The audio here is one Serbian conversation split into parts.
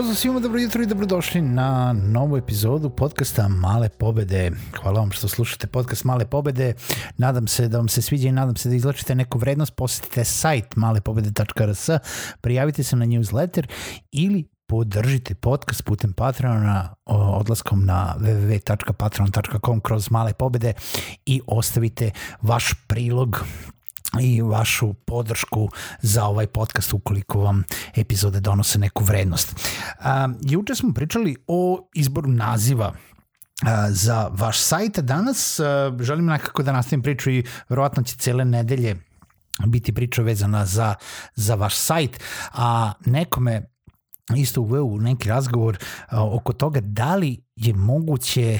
Pozdrav svima, dobro jutro i dobrodošli na novu epizodu podcasta Male pobede. Hvala vam što slušate podcast Male pobede. Nadam se da vam se sviđa i nadam se da izlačite neku vrednost. Posetite sajt malepobede.rs, prijavite se na newsletter ili podržite podcast putem Patreona odlaskom na www.patreon.com kroz male pobede i ostavite vaš prilog i vašu podršku za ovaj podcast ukoliko vam epizode donose neku vrednost. A, juče smo pričali o izboru naziva za vaš sajt, danas želim nekako da nastavim priču i verovatno će cele nedelje biti priča vezana za, za vaš sajt, a nekome isto uveo u neki razgovor oko toga da li je moguće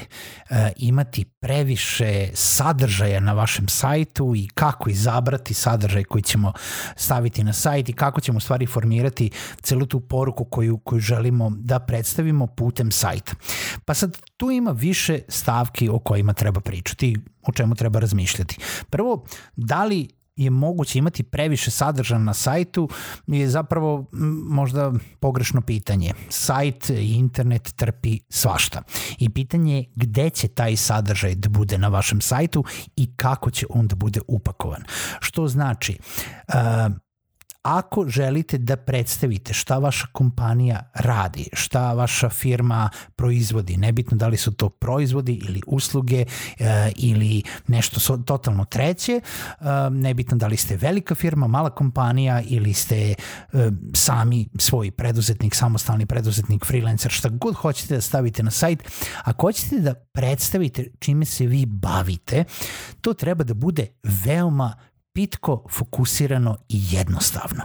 imati previše sadržaja na vašem sajtu i kako izabrati sadržaj koji ćemo staviti na sajt i kako ćemo stvari formirati celu tu poruku koju, koju želimo da predstavimo putem sajta. Pa sad tu ima više stavki o kojima treba pričati, o čemu treba razmišljati. Prvo, da li je moguće imati previše sadržaja na sajtu je zapravo možda pogrešno pitanje. Sajt i internet trpi svašta. I pitanje je gde će taj sadržaj da bude na vašem sajtu i kako će on da bude upakovan. Što znači, uh, Ako želite da predstavite šta vaša kompanija radi, šta vaša firma proizvodi, nebitno da li su to proizvodi ili usluge e, ili nešto totalno treće, e, nebitno da li ste velika firma, mala kompanija ili ste e, sami svoj preduzetnik, samostalni preduzetnik, freelancer, šta god hoćete da stavite na sajt, ako hoćete da predstavite čime se vi bavite, to treba da bude veoma pitko, fokusirano i jednostavno.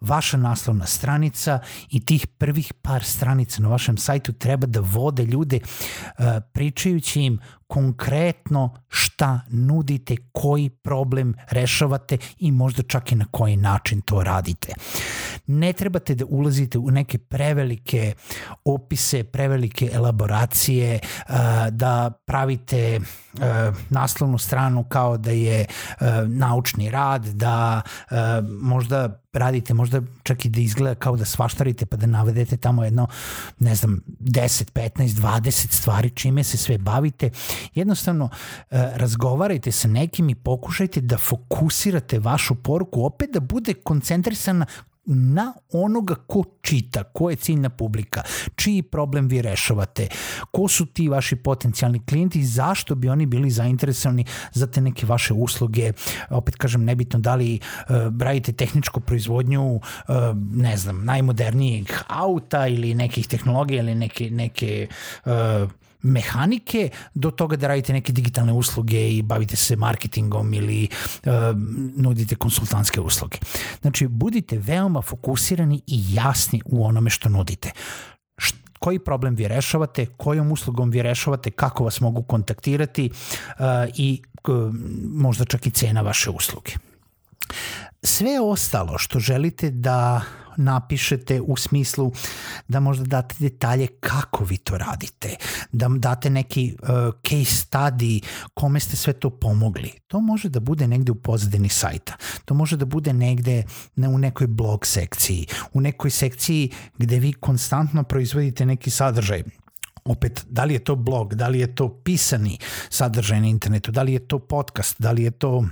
Vaša naslovna stranica i tih prvih par stranica na vašem sajtu treba da vode ljude uh, pričajući im konkretno šta nudite, koji problem rešavate i možda čak i na koji način to radite. Ne trebate da ulazite u neke prevelike opise, prevelike elaboracije, da pravite naslovnu stranu kao da je naučni rad, da možda radite, možda čak i da izgleda kao da svaštarite pa da navedete tamo jedno, ne znam, 10, 15, 20 stvari čime se sve bavite. Jednostavno razgovarajte sa nekim i pokušajte da fokusirate vašu poruku opet da bude koncentrisana na onoga ko čita, ko je ciljna publika, čiji problem vi rešavate, ko su ti vaši potencijalni klijenti i zašto bi oni bili zainteresovani za te neke vaše usluge. Opet kažem, nebitno da li uh, radite tehničku proizvodnju, uh, ne znam, najmodernijih auta ili nekih tehnologija ili neke, neke uh, mehanike do toga da radite neke digitalne usluge i bavite se marketingom ili uh, nudite konsultantske usluge. Znači, budite veoma fokusirani i jasni u onome što nudite koji problem vi rešavate, kojom uslugom vi rešavate, kako vas mogu kontaktirati uh, i uh, možda čak i cena vaše usluge. Sve ostalo što želite da napišete u smislu da možda date detalje kako vi to radite, da date neki uh, case study kome ste sve to pomogli. To može da bude negde u pozadini sajta. To može da bude negde ne, u nekoj blog sekciji, u nekoj sekciji gde vi konstantno proizvodite neki sadržaj opet, da li je to blog, da li je to pisani sadržaj na internetu, da li je to podcast, da li je to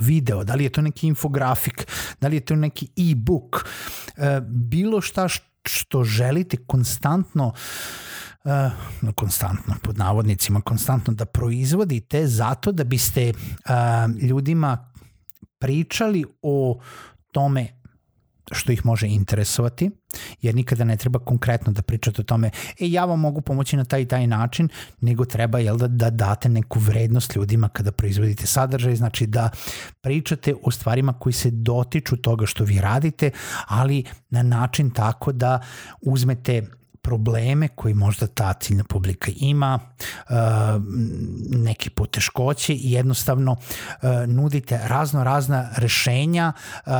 video, da li je to neki infografik, da li je to neki e-book, e, bilo šta što želite konstantno uh, konstantno, pod navodnicima, konstantno da proizvodite zato da biste uh, ljudima pričali o tome što ih može interesovati, jer nikada ne treba konkretno da pričate o tome, e, ja vam mogu pomoći na taj i taj način, nego treba jel, da, da date neku vrednost ljudima kada proizvodite sadržaj, znači da pričate o stvarima koji se dotiču toga što vi radite, ali na način tako da uzmete probleme koji možda ta ciljna publika ima, uh, neke poteškoće i jednostavno uh, nudite razno razna rešenja uh,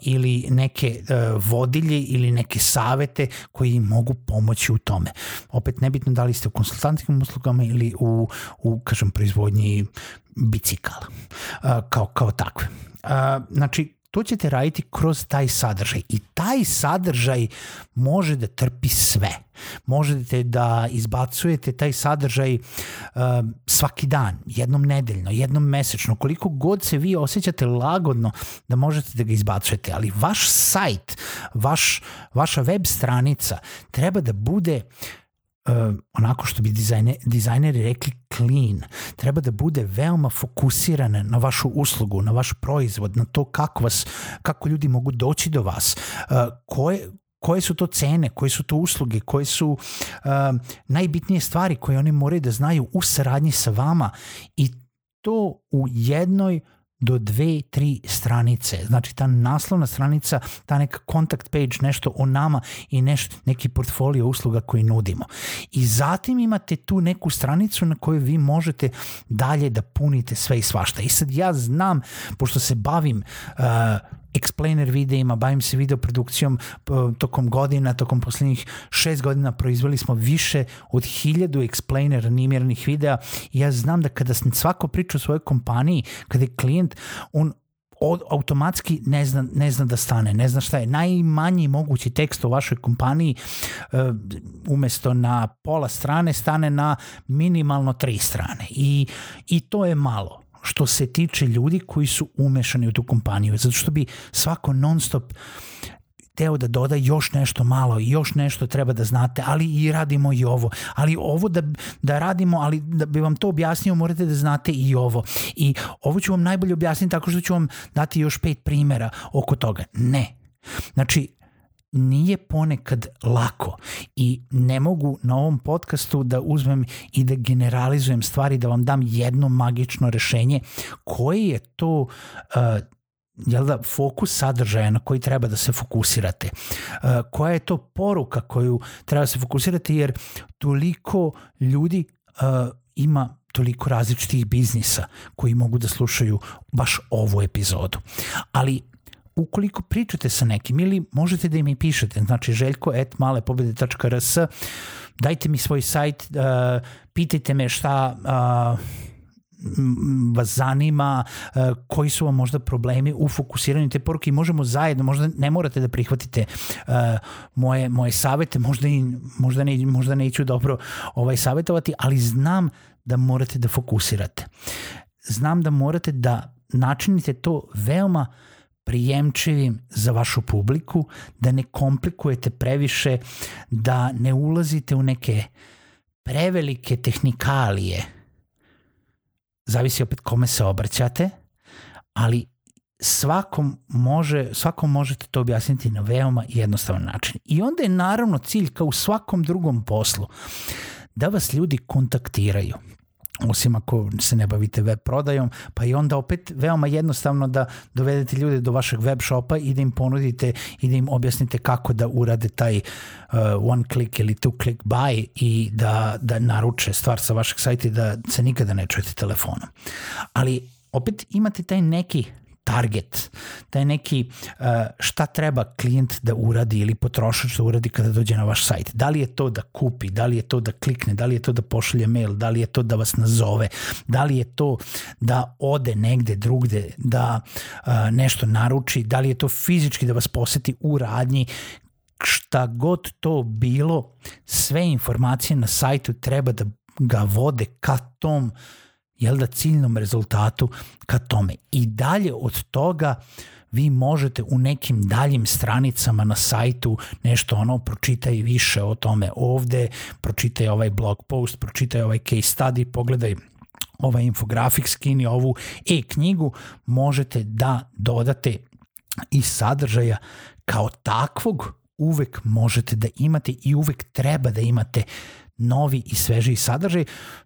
ili neke vodilje ili neke savete koji im mogu pomoći u tome. Opet nebitno da li ste u konsultantskim uslugama ili u, u kažem, proizvodnji bicikala kao, kao takve. Znači, to ćete raditi kroz taj sadržaj i taj sadržaj može da trpi sve. Možete da izbacujete taj sadržaj uh, svaki dan, jednom nedeljno, jednom mesečno, koliko god se vi osjećate lagodno da možete da ga izbacujete, ali vaš sajt, vaš, vaša web stranica treba da bude uh, onako što bi dizajne, dizajneri rekli clean. Treba da bude veoma fokusirana na vašu uslugu, na vaš proizvod, na to kako vas, kako ljudi mogu doći do vas, uh, koje, koje su to cene, koje su to usluge, koje su uh, najbitnije stvari koje oni moraju da znaju u saradnji sa vama i to u jednoj do dve, tri stranice. Znači ta naslovna stranica, ta neka contact page, nešto o nama i neš, neki portfolio usluga koji nudimo. I zatim imate tu neku stranicu na kojoj vi možete dalje da punite sve i svašta. I sad ja znam, pošto se bavim uh, explainer videima, bavim se videoprodukcijom tokom godina, tokom poslednjih šest godina proizveli smo više od hiljadu explainer animiranih videa. I ja znam da kada svako priča o svojoj kompaniji, kada je klijent, on od, automatski ne zna, ne zna da stane, ne zna šta je. Najmanji mogući tekst o vašoj kompaniji uh, umesto na pola strane stane na minimalno tri strane. I, i to je malo što se tiče ljudi koji su umešani u tu kompaniju, zato što bi svako non stop teo da doda još nešto malo i još nešto treba da znate, ali i radimo i ovo. Ali ovo da, da radimo, ali da bi vam to objasnio, morate da znate i ovo. I ovo ću vam najbolje objasniti tako što ću vam dati još pet primera oko toga. Ne. Znači, nije ponekad lako i ne mogu na ovom podcastu da uzmem i da generalizujem stvari, da vam dam jedno magično rešenje koje je to uh, jel da, fokus sadržaja na koji treba da se fokusirate. Uh, koja je to poruka koju treba da se fokusirate jer toliko ljudi uh, ima toliko različitih biznisa koji mogu da slušaju baš ovu epizodu. Ali ukoliko pričate sa nekim ili možete da im i pišete, znači željko at malepobede.rs, dajte mi svoj sajt, uh, pitajte me šta uh, vas zanima, koji su vam možda problemi u fokusiranju te poruke i možemo zajedno, možda ne morate da prihvatite moje, moje savete, možda, i, možda, ne, možda neću dobro ovaj savetovati, ali znam da morate da fokusirate. Znam da morate da načinite to veoma uh, prijemčivim za vašu publiku, da ne komplikujete previše, da ne ulazite u neke prevelike tehnikalije. Zavisi opet kome se obraćate, ali svakom, može, svakom možete to objasniti na veoma jednostavan način. I onda je naravno cilj kao u svakom drugom poslu da vas ljudi kontaktiraju osim ako se ne bavite web prodajom, pa i onda opet veoma jednostavno da dovedete ljude do vašeg web shopa i da im ponudite i da im objasnite kako da urade taj uh, one click ili two click buy i da, da naruče stvar sa vašeg sajta i da se nikada ne čujete telefonom. Ali opet imate taj neki target, taj neki uh, šta treba klijent da uradi ili potrošač da uradi kada dođe na vaš sajt. Da li je to da kupi, da li je to da klikne, da li je to da pošalje mail, da li je to da vas nazove, da li je to da ode negde drugde, da uh, nešto naruči, da li je to fizički da vas poseti u radnji, šta god to bilo, sve informacije na sajtu treba da ga vode ka tom uh, jel da, ciljnom rezultatu ka tome. I dalje od toga vi možete u nekim daljim stranicama na sajtu nešto ono, pročitaj više o tome ovde, pročitaj ovaj blog post, pročitaj ovaj case study, pogledaj ovaj infografik, skini ovu e-knjigu, možete da dodate i sadržaja kao takvog uvek možete da imate i uvek treba da imate novi i svežiji sadržaj.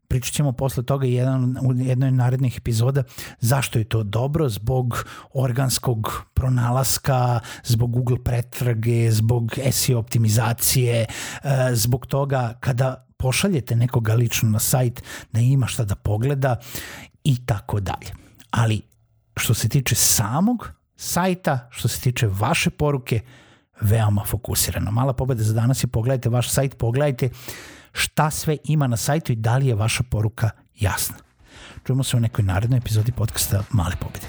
Pričat ćemo posle toga jedan, u jednoj narednih epizoda zašto je to dobro, zbog organskog pronalaska, zbog Google pretrage, zbog SEO optimizacije, e, zbog toga kada pošaljete nekoga lično na sajt da ima šta da pogleda i tako dalje. Ali što se tiče samog sajta, što se tiče vaše poruke, veoma fokusirano. Mala pobeda za danas je pogledajte vaš sajt, pogledajte šta sve ima na sajtu i da li je vaša poruka jasna. Čujemo se u nekoj narednoj epizodi podcasta Male pobede.